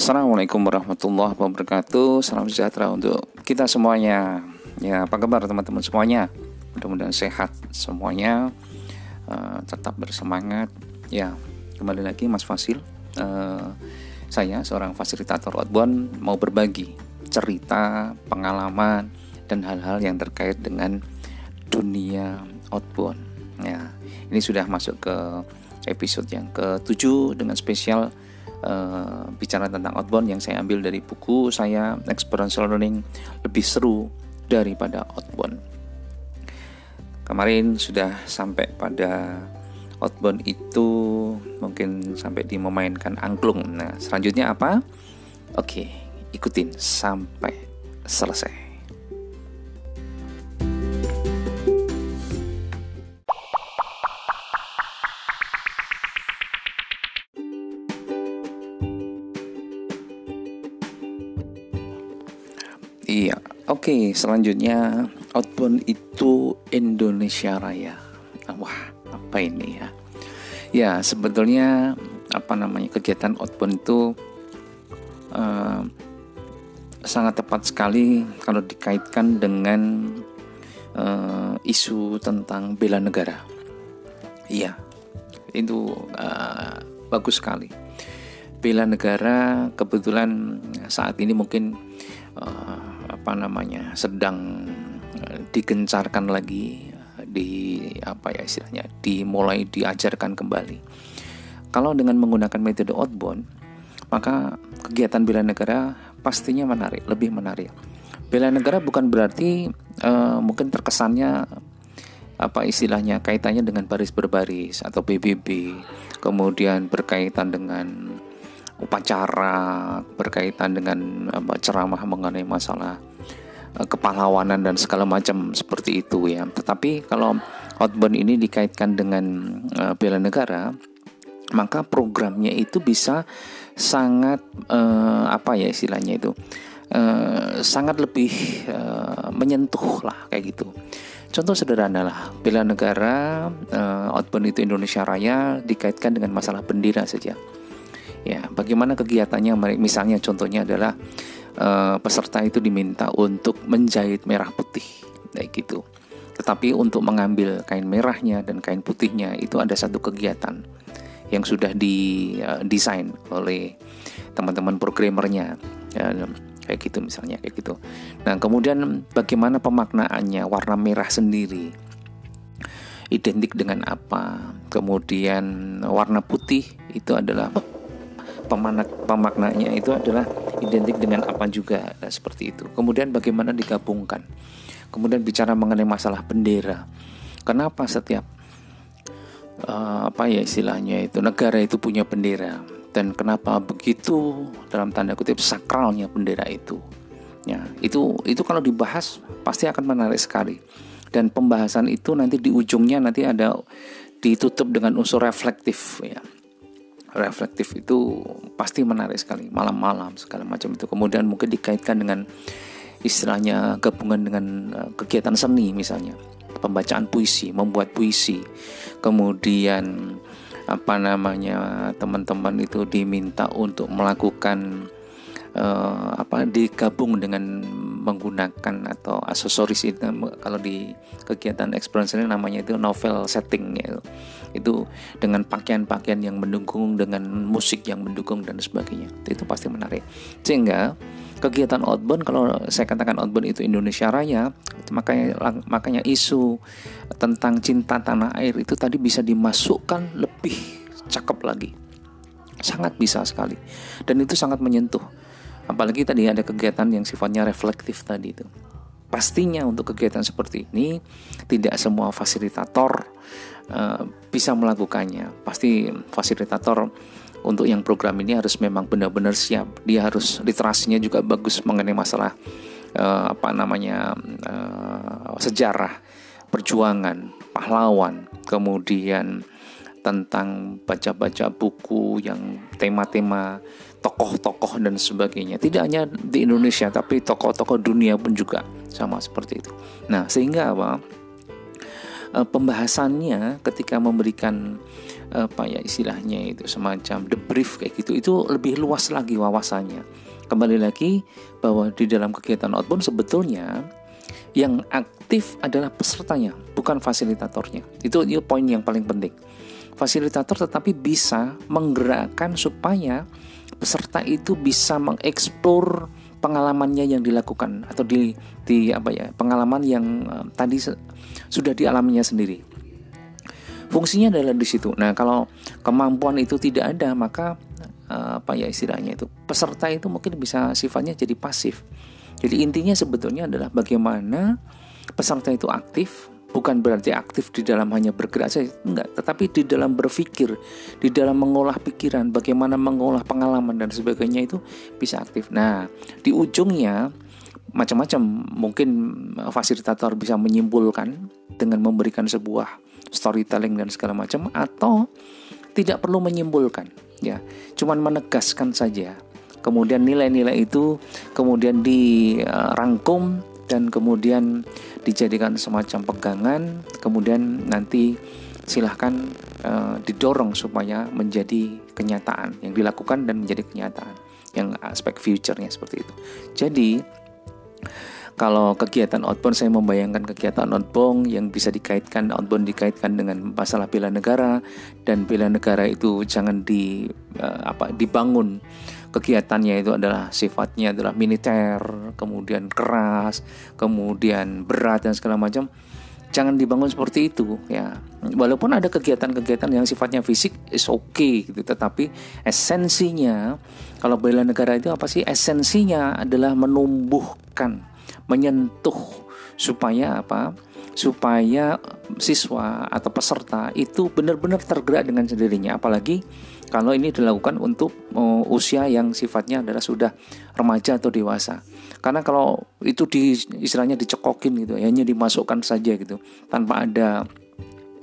Assalamualaikum warahmatullahi wabarakatuh. Salam sejahtera untuk kita semuanya. Ya apa kabar teman-teman semuanya? Mudah-mudahan sehat semuanya. Uh, Tetap bersemangat. Ya kembali lagi Mas Fasil. Uh, Saya seorang fasilitator outbound Mau berbagi cerita, pengalaman Dan hal-hal yang terkait dengan dunia outbound. Ya ini sudah masuk ke episode yang ke-7 dengan spesial uh, bicara tentang outbound yang saya ambil dari buku saya experiential learning lebih seru daripada outbound. Kemarin sudah sampai pada outbound itu mungkin sampai di memainkan angklung. Nah, selanjutnya apa? Oke, ikutin sampai selesai. Oke. Selanjutnya outbound itu Indonesia Raya. Wah, apa ini ya? Ya, sebetulnya apa namanya kegiatan outbound itu uh, sangat tepat sekali kalau dikaitkan dengan uh, isu tentang bela negara. Iya, itu uh, bagus sekali. Bela negara kebetulan saat ini mungkin uh, apa namanya sedang eh, digencarkan lagi eh, di apa ya istilahnya dimulai diajarkan kembali. Kalau dengan menggunakan metode outbound, maka kegiatan bela negara pastinya menarik, lebih menarik. Bela negara bukan berarti uh, mungkin terkesannya apa istilahnya kaitannya dengan baris berbaris atau BBB, kemudian berkaitan dengan upacara, berkaitan dengan ceramah mengenai masalah kepahlawanan dan segala macam seperti itu ya. Tetapi kalau outbound ini dikaitkan dengan uh, bela negara, maka programnya itu bisa sangat uh, apa ya istilahnya itu uh, sangat lebih uh, menyentuh lah kayak gitu. Contoh sederhana lah, bela negara uh, outbound itu Indonesia Raya dikaitkan dengan masalah bendera saja. Ya, bagaimana kegiatannya? Misalnya contohnya adalah uh, peserta itu diminta untuk menjahit merah putih kayak gitu. Tetapi untuk mengambil kain merahnya dan kain putihnya itu ada satu kegiatan yang sudah didesain uh, oleh teman-teman programmernya ya, kayak gitu misalnya kayak gitu. Nah kemudian bagaimana pemaknaannya warna merah sendiri identik dengan apa? Kemudian warna putih itu adalah pemanak pemaknanya itu adalah identik dengan apa juga nah, seperti itu. Kemudian bagaimana digabungkan. Kemudian bicara mengenai masalah bendera. Kenapa setiap uh, apa ya istilahnya itu negara itu punya bendera dan kenapa begitu dalam tanda kutip sakralnya bendera itu. Ya, itu itu kalau dibahas pasti akan menarik sekali. Dan pembahasan itu nanti di ujungnya nanti ada ditutup dengan unsur reflektif ya reflektif itu pasti menarik sekali. Malam-malam segala macam itu. Kemudian mungkin dikaitkan dengan istilahnya gabungan dengan uh, kegiatan seni misalnya. Pembacaan puisi membuat puisi. Kemudian apa namanya teman-teman itu diminta untuk melakukan uh, apa digabung dengan menggunakan atau aksesoris itu. Kalau di kegiatan ini namanya itu novel setting ya itu dengan pakaian-pakaian yang mendukung dengan musik yang mendukung dan sebagainya. Itu pasti menarik. Sehingga kegiatan outbound kalau saya katakan outbound itu Indonesia Raya makanya makanya isu tentang cinta tanah air itu tadi bisa dimasukkan lebih cakep lagi. Sangat bisa sekali. Dan itu sangat menyentuh. Apalagi tadi ada kegiatan yang sifatnya reflektif tadi itu. Pastinya untuk kegiatan seperti ini tidak semua fasilitator uh, bisa melakukannya. Pasti fasilitator untuk yang program ini harus memang benar-benar siap. Dia harus literasinya juga bagus mengenai masalah uh, apa namanya uh, sejarah, perjuangan, pahlawan, kemudian tentang baca-baca buku yang tema-tema tokoh-tokoh dan sebagainya. Tidak hanya di Indonesia tapi tokoh-tokoh dunia pun juga sama seperti itu. Nah, sehingga apa? Uh, pembahasannya ketika memberikan uh, apa ya istilahnya itu semacam debrief kayak gitu itu lebih luas lagi wawasannya. Kembali lagi bahwa di dalam kegiatan outbound sebetulnya yang aktif adalah pesertanya bukan fasilitatornya. Itu itu poin yang paling penting. Fasilitator tetapi bisa menggerakkan supaya peserta itu bisa mengeksplor pengalamannya yang dilakukan atau di di apa ya pengalaman yang uh, tadi sudah dialaminya sendiri. Fungsinya adalah di situ. Nah kalau kemampuan itu tidak ada maka uh, apa ya istilahnya itu peserta itu mungkin bisa sifatnya jadi pasif. Jadi intinya sebetulnya adalah bagaimana peserta itu aktif bukan berarti aktif di dalam hanya bergerak saja enggak. Tetapi di dalam berpikir di dalam mengolah pikiran bagaimana mengolah pengalaman dan sebagainya itu bisa aktif. Nah di ujungnya macam-macam mungkin fasilitator bisa menyimpulkan dengan memberikan sebuah storytelling dan segala macam atau tidak perlu menyimpulkan ya. Cuman menegaskan saja. Kemudian nilai-nilai itu kemudian dirangkum dan kemudian dijadikan semacam pegangan, kemudian nanti silahkan uh, didorong supaya menjadi kenyataan yang dilakukan dan menjadi kenyataan yang aspek future-nya seperti itu. Jadi kalau kegiatan outbound saya membayangkan kegiatan outbound yang bisa dikaitkan outbound dikaitkan dengan masalah bela negara dan bela negara itu jangan di uh, apa dibangun kegiatannya itu adalah sifatnya adalah militer, kemudian keras, kemudian berat dan segala macam. Jangan dibangun seperti itu ya. Walaupun ada kegiatan-kegiatan yang sifatnya fisik is okay gitu, tetapi esensinya kalau bela negara itu apa sih? Esensinya adalah menumbuhkan, menyentuh supaya apa? supaya siswa atau peserta itu benar-benar tergerak dengan sendirinya. Apalagi kalau ini dilakukan untuk uh, usia yang sifatnya adalah sudah remaja atau dewasa. Karena kalau itu di istilahnya dicekokin gitu hanya dimasukkan saja gitu tanpa ada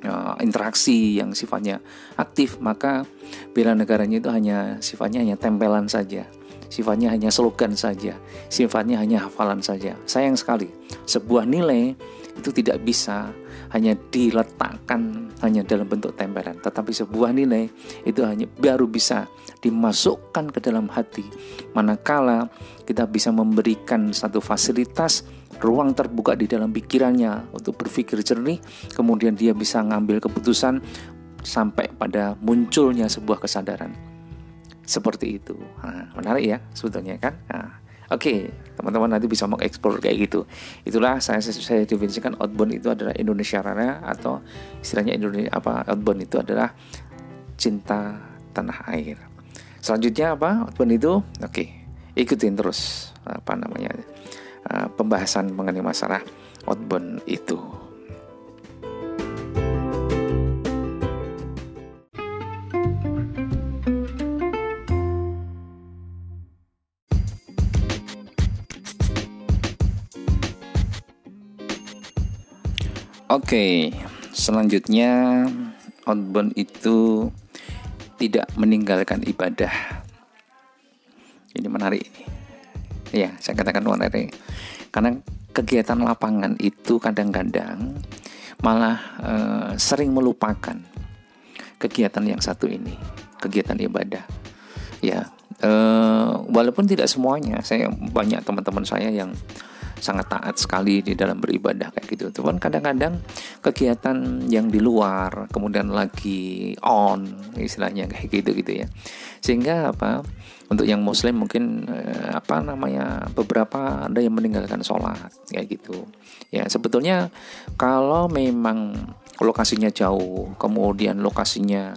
uh, interaksi yang sifatnya aktif maka bela negaranya itu hanya sifatnya hanya tempelan saja sifatnya hanya slogan saja sifatnya hanya hafalan saja. Sayang sekali sebuah nilai itu tidak bisa hanya diletakkan hanya dalam bentuk tempelan. Tetapi sebuah nilai itu hanya baru bisa dimasukkan ke dalam hati. Manakala kita bisa memberikan satu fasilitas ruang terbuka di dalam pikirannya untuk berpikir jernih kemudian dia bisa ngambil keputusan sampai pada munculnya sebuah kesadaran. Seperti itu. Nah, menarik ya sebetulnya kan? Nah, Oke, teman-teman nanti bisa mengeksplor kayak gitu. Itulah saya saya definisikan outbound itu adalah Indonesia Raya atau istilahnya Indonesia apa outbound itu adalah cinta tanah air. Selanjutnya apa outbound itu? Oke, ikutin terus apa namanya uh, pembahasan mengenai masalah outbound itu. Oke, selanjutnya outbound itu tidak meninggalkan ibadah. Ini menarik. Ya, saya katakan menarik. Karena kegiatan lapangan itu kadang-kadang malah e, sering melupakan kegiatan yang satu ini, kegiatan ibadah. Ya, e, walaupun tidak semuanya, saya banyak teman-teman saya yang sangat taat sekali di dalam beribadah kayak gitu. Cuman kadang-kadang kegiatan yang di luar kemudian lagi on istilahnya kayak gitu gitu ya. Sehingga apa? Untuk yang muslim mungkin eh, apa namanya beberapa ada yang meninggalkan sholat kayak gitu. Ya sebetulnya kalau memang lokasinya jauh, kemudian lokasinya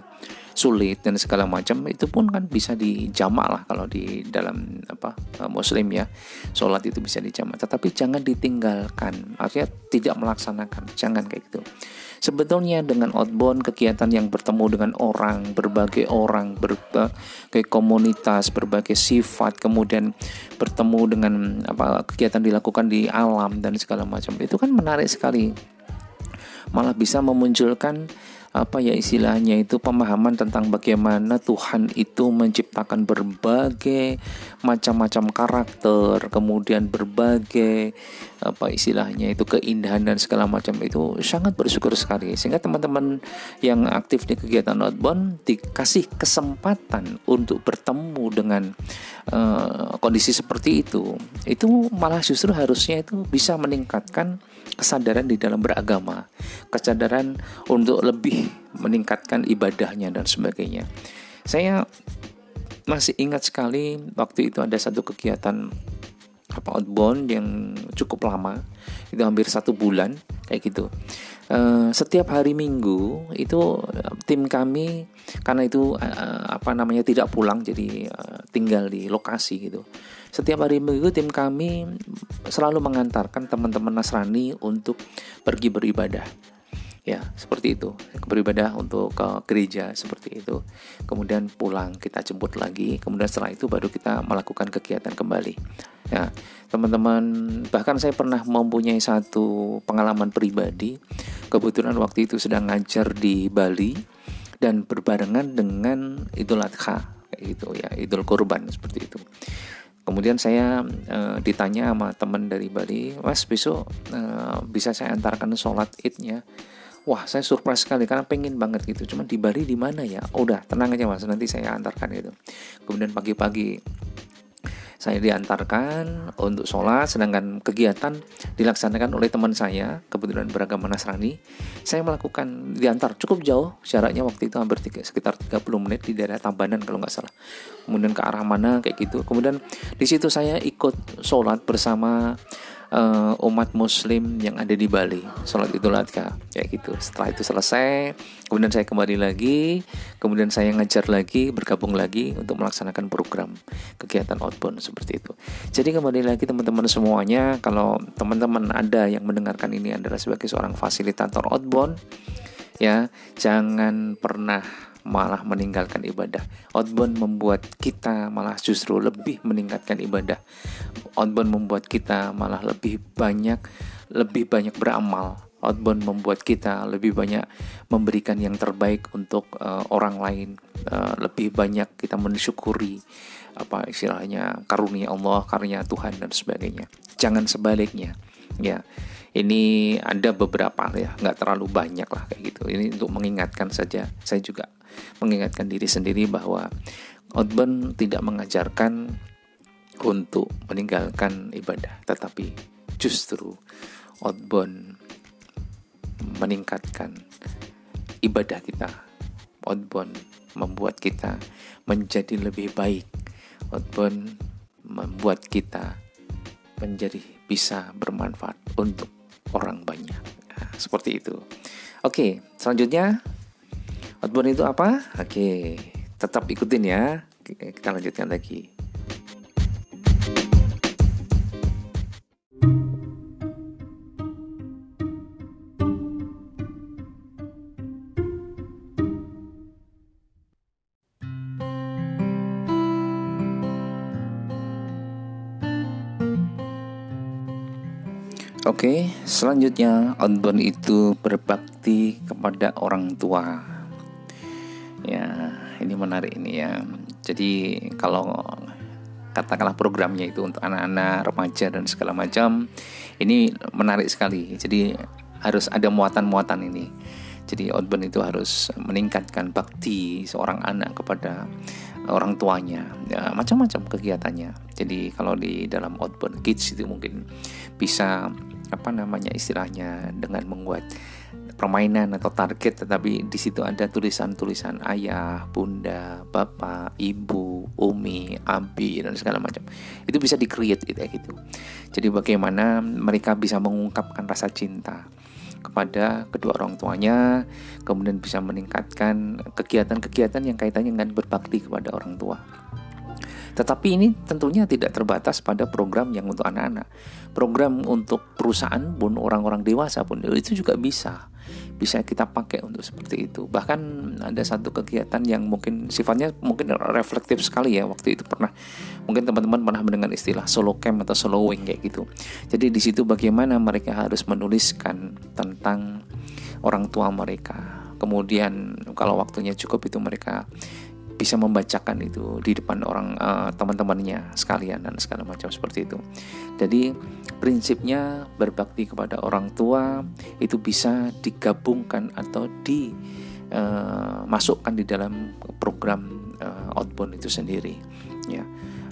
sulit dan segala macam itu pun kan bisa dijamak lah kalau di dalam apa eh, muslim ya. Sholat itu bisa dijamak. Tetapi jangan ditinggalkan artinya tidak melaksanakan. Jangan kayak gitu. Sebetulnya dengan outbound kegiatan yang bertemu dengan orang berbagai orang berbagai komunitas berbagai sifat kemudian bertemu dengan apa kegiatan dilakukan di alam dan segala macam itu kan menarik sekali. Malah bisa memunculkan apa ya istilahnya itu? Pemahaman tentang bagaimana Tuhan itu menciptakan berbagai macam-macam karakter, kemudian berbagai apa istilahnya itu keindahan dan segala macam itu sangat bersyukur sekali. Sehingga teman-teman yang aktif di kegiatan outbound dikasih kesempatan untuk bertemu dengan uh, kondisi seperti itu. Itu malah justru harusnya itu bisa meningkatkan kesadaran di dalam beragama kesadaran untuk lebih meningkatkan ibadahnya dan sebagainya. Saya masih ingat sekali waktu itu ada satu kegiatan apa outbound yang cukup lama. Itu hampir satu bulan kayak gitu uh, setiap hari minggu itu uh, tim kami karena itu uh, apa namanya tidak pulang jadi uh, tinggal di lokasi gitu. Setiap hari minggu tim kami selalu mengantarkan teman-teman Nasrani untuk pergi beribadah ya seperti itu. Beribadah untuk ke gereja seperti itu. Kemudian pulang kita jemput lagi. Kemudian setelah itu baru kita melakukan kegiatan kembali. Ya teman-teman bahkan saya pernah mempunyai satu pengalaman pribadi. Kebetulan waktu itu sedang ngajar di Bali dan berbarengan dengan Idul Adha kayak gitu ya Idul Kurban seperti itu. Kemudian saya e, ditanya sama teman dari Bali mas besok e, bisa saya antarkan sholat idnya wah saya surprise sekali karena pengen banget gitu. Cuman di Bali di mana ya? Udah tenang aja mas. Nanti saya antarkan gitu. Kemudian pagi-pagi saya diantarkan untuk sholat sedangkan kegiatan dilaksanakan oleh teman saya kebetulan beragama Nasrani. Saya melakukan diantar cukup jauh jaraknya waktu itu hampir tiga, sekitar 30 menit di daerah Tabanan kalau nggak salah. Kemudian ke arah mana kayak gitu. Kemudian di situ saya ikut sholat bersama uh, umat muslim yang ada di Bali. Sholat idul adha ya gitu. Setelah itu selesai kemudian saya kembali lagi kemudian saya ngajar lagi bergabung lagi untuk melaksanakan program kegiatan outbound seperti itu. Jadi kembali lagi teman-teman semuanya kalau teman-teman ada yang mendengarkan ini adalah sebagai seorang fasilitator outbound ya jangan pernah malah meninggalkan ibadah. Outbound membuat kita malah justru lebih meningkatkan ibadah. Outbound membuat kita malah lebih banyak lebih banyak beramal. Outbound membuat kita lebih banyak memberikan yang terbaik untuk uh, orang lain. Uh, lebih banyak kita mensyukuri apa istilahnya karunia Allah, karunia Tuhan dan sebagainya. Jangan sebaliknya. Ya ini ada beberapa ya nggak terlalu banyak lah kayak gitu ini untuk mengingatkan saja saya juga mengingatkan diri sendiri bahwa outbound tidak mengajarkan untuk meninggalkan ibadah, tetapi justru outbound meningkatkan ibadah kita. Outbound membuat kita menjadi lebih baik. Outbound membuat kita menjadi bisa bermanfaat untuk orang banyak. Nah, seperti itu. Oke, selanjutnya Outbound itu apa? Oke, tetap ikutin ya. Kita lanjutkan lagi. Oke, selanjutnya outbound itu berbakti kepada orang tua ini menarik ini ya. Jadi kalau katakanlah programnya itu untuk anak-anak remaja dan segala macam ini menarik sekali. Jadi harus ada muatan-muatan ini. Jadi outbound itu harus meningkatkan bakti seorang anak kepada orang tuanya. Ya, macam-macam kegiatannya. Jadi kalau di dalam outbound kids itu mungkin bisa apa namanya istilahnya dengan membuat permainan atau target tetapi di situ ada tulisan-tulisan ayah, bunda, bapak, ibu, umi, abi dan segala macam. Itu bisa di-create gitu, gitu. Jadi bagaimana mereka bisa mengungkapkan rasa cinta kepada kedua orang tuanya, kemudian bisa meningkatkan kegiatan-kegiatan yang kaitannya dengan berbakti kepada orang tua. Tetapi ini tentunya tidak terbatas pada program yang untuk anak-anak. Program untuk perusahaan pun orang-orang dewasa pun itu juga bisa bisa kita pakai untuk seperti itu. Bahkan ada satu kegiatan yang mungkin sifatnya mungkin reflektif sekali ya waktu itu pernah mungkin teman-teman pernah mendengar istilah solo camp atau solo wing kayak gitu. Jadi di situ bagaimana mereka harus menuliskan tentang orang tua mereka, kemudian kalau waktunya cukup itu mereka bisa membacakan itu di depan orang uh, teman-temannya sekalian dan segala macam seperti itu. Jadi prinsipnya berbakti kepada orang tua itu bisa digabungkan atau dimasukkan uh, di dalam program uh, outbound itu sendiri. Ya,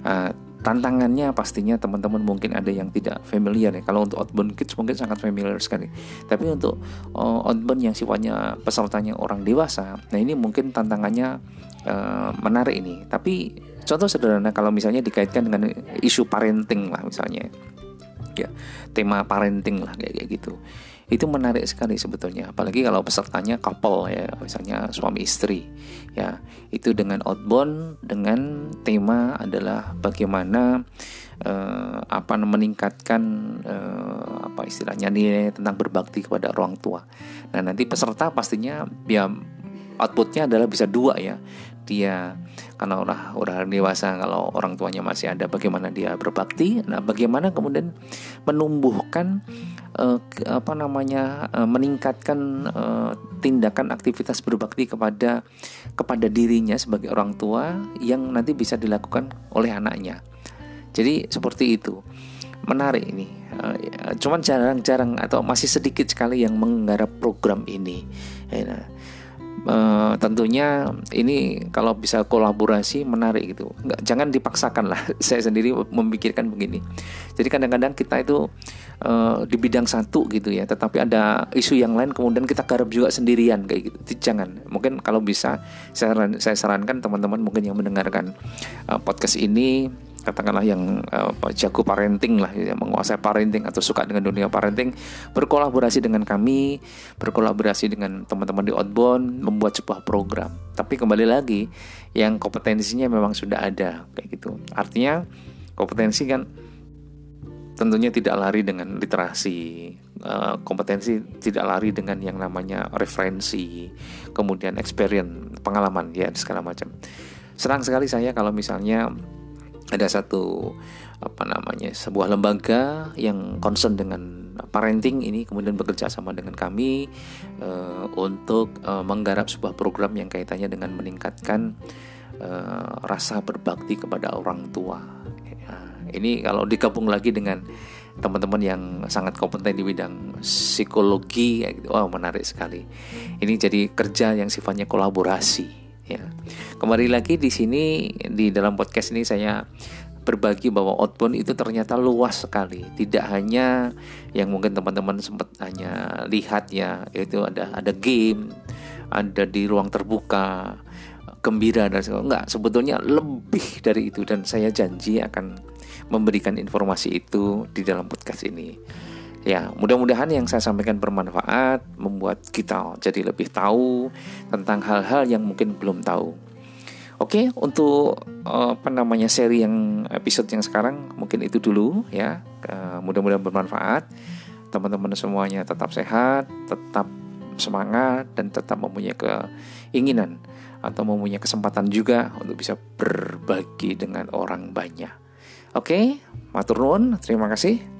uh, tantangannya pastinya teman-teman mungkin ada yang tidak familiar ya. Kalau untuk outbound kids mungkin sangat familiar sekali. Tapi untuk uh, outbound yang sifatnya pesertanya orang dewasa nah ini mungkin tantangannya uh, menarik ini. Tapi contoh sederhana kalau misalnya dikaitkan dengan isu parenting lah misalnya. Ya tema parenting lah kayak gitu itu menarik sekali sebetulnya. Apalagi kalau pesertanya couple ya misalnya suami istri ya. Itu dengan outbound dengan tema adalah bagaimana uh, apa meningkatkan uh, apa istilahnya nilai tentang berbakti kepada orang tua. Nah nanti peserta pastinya ya outputnya adalah bisa dua ya dia karena udah udah dewasa kalau orang tuanya masih ada bagaimana dia berbakti? Nah bagaimana kemudian menumbuhkan uh, apa namanya uh, meningkatkan uh, tindakan aktivitas berbakti kepada kepada dirinya sebagai orang tua yang nanti bisa dilakukan oleh anaknya. Jadi seperti itu. Menarik ini. Uh, cuman jarang-jarang atau masih sedikit sekali yang menggarap program ini. Ya, nah, Uh, tentunya ini kalau bisa kolaborasi menarik gitu. Nggak jangan dipaksakan lah. Saya sendiri memikirkan begini. Jadi kadang-kadang kita itu uh, di bidang satu gitu ya tetapi ada isu yang lain kemudian kita garap juga sendirian kayak gitu. Jangan. Mungkin kalau bisa saya, saya sarankan teman-teman mungkin yang mendengarkan uh, podcast ini katakanlah yang uh, jago parenting lah yang menguasai parenting atau suka dengan dunia parenting berkolaborasi dengan kami berkolaborasi dengan teman-teman di outbound membuat sebuah program. Tapi kembali lagi yang kompetensinya memang sudah ada kayak gitu. Artinya kompetensi kan tentunya tidak lari dengan literasi uh, kompetensi tidak lari dengan yang namanya referensi kemudian experience pengalaman ya segala macam. Senang sekali saya kalau misalnya ada satu apa namanya sebuah lembaga yang concern dengan parenting ini kemudian bekerja sama dengan kami uh, untuk uh, menggarap sebuah program yang kaitannya dengan meningkatkan uh, rasa berbakti kepada orang tua. Ya, ini kalau digabung lagi dengan teman-teman yang sangat kompeten di bidang psikologi, ya gitu, wow menarik sekali. Ini jadi kerja yang sifatnya kolaborasi ya. Kembali lagi di sini di dalam podcast ini saya berbagi bahwa outbound itu ternyata luas sekali. Tidak hanya yang mungkin teman-teman sempat hanya lihat ya, itu ada ada game, ada di ruang terbuka, gembira dan segala enggak, sebetulnya lebih dari itu dan saya janji akan memberikan informasi itu di dalam podcast ini. Ya, mudah-mudahan yang saya sampaikan bermanfaat, membuat kita jadi lebih tahu tentang hal-hal yang mungkin belum tahu. Oke, untuk uh, apa namanya seri yang episode yang sekarang mungkin itu dulu ya. Mudah-mudahan bermanfaat. Teman-teman semuanya tetap sehat, tetap semangat dan tetap mempunyai keinginan atau mempunyai kesempatan juga untuk bisa berbagi dengan orang banyak. Oke, matur nuwun, terima kasih.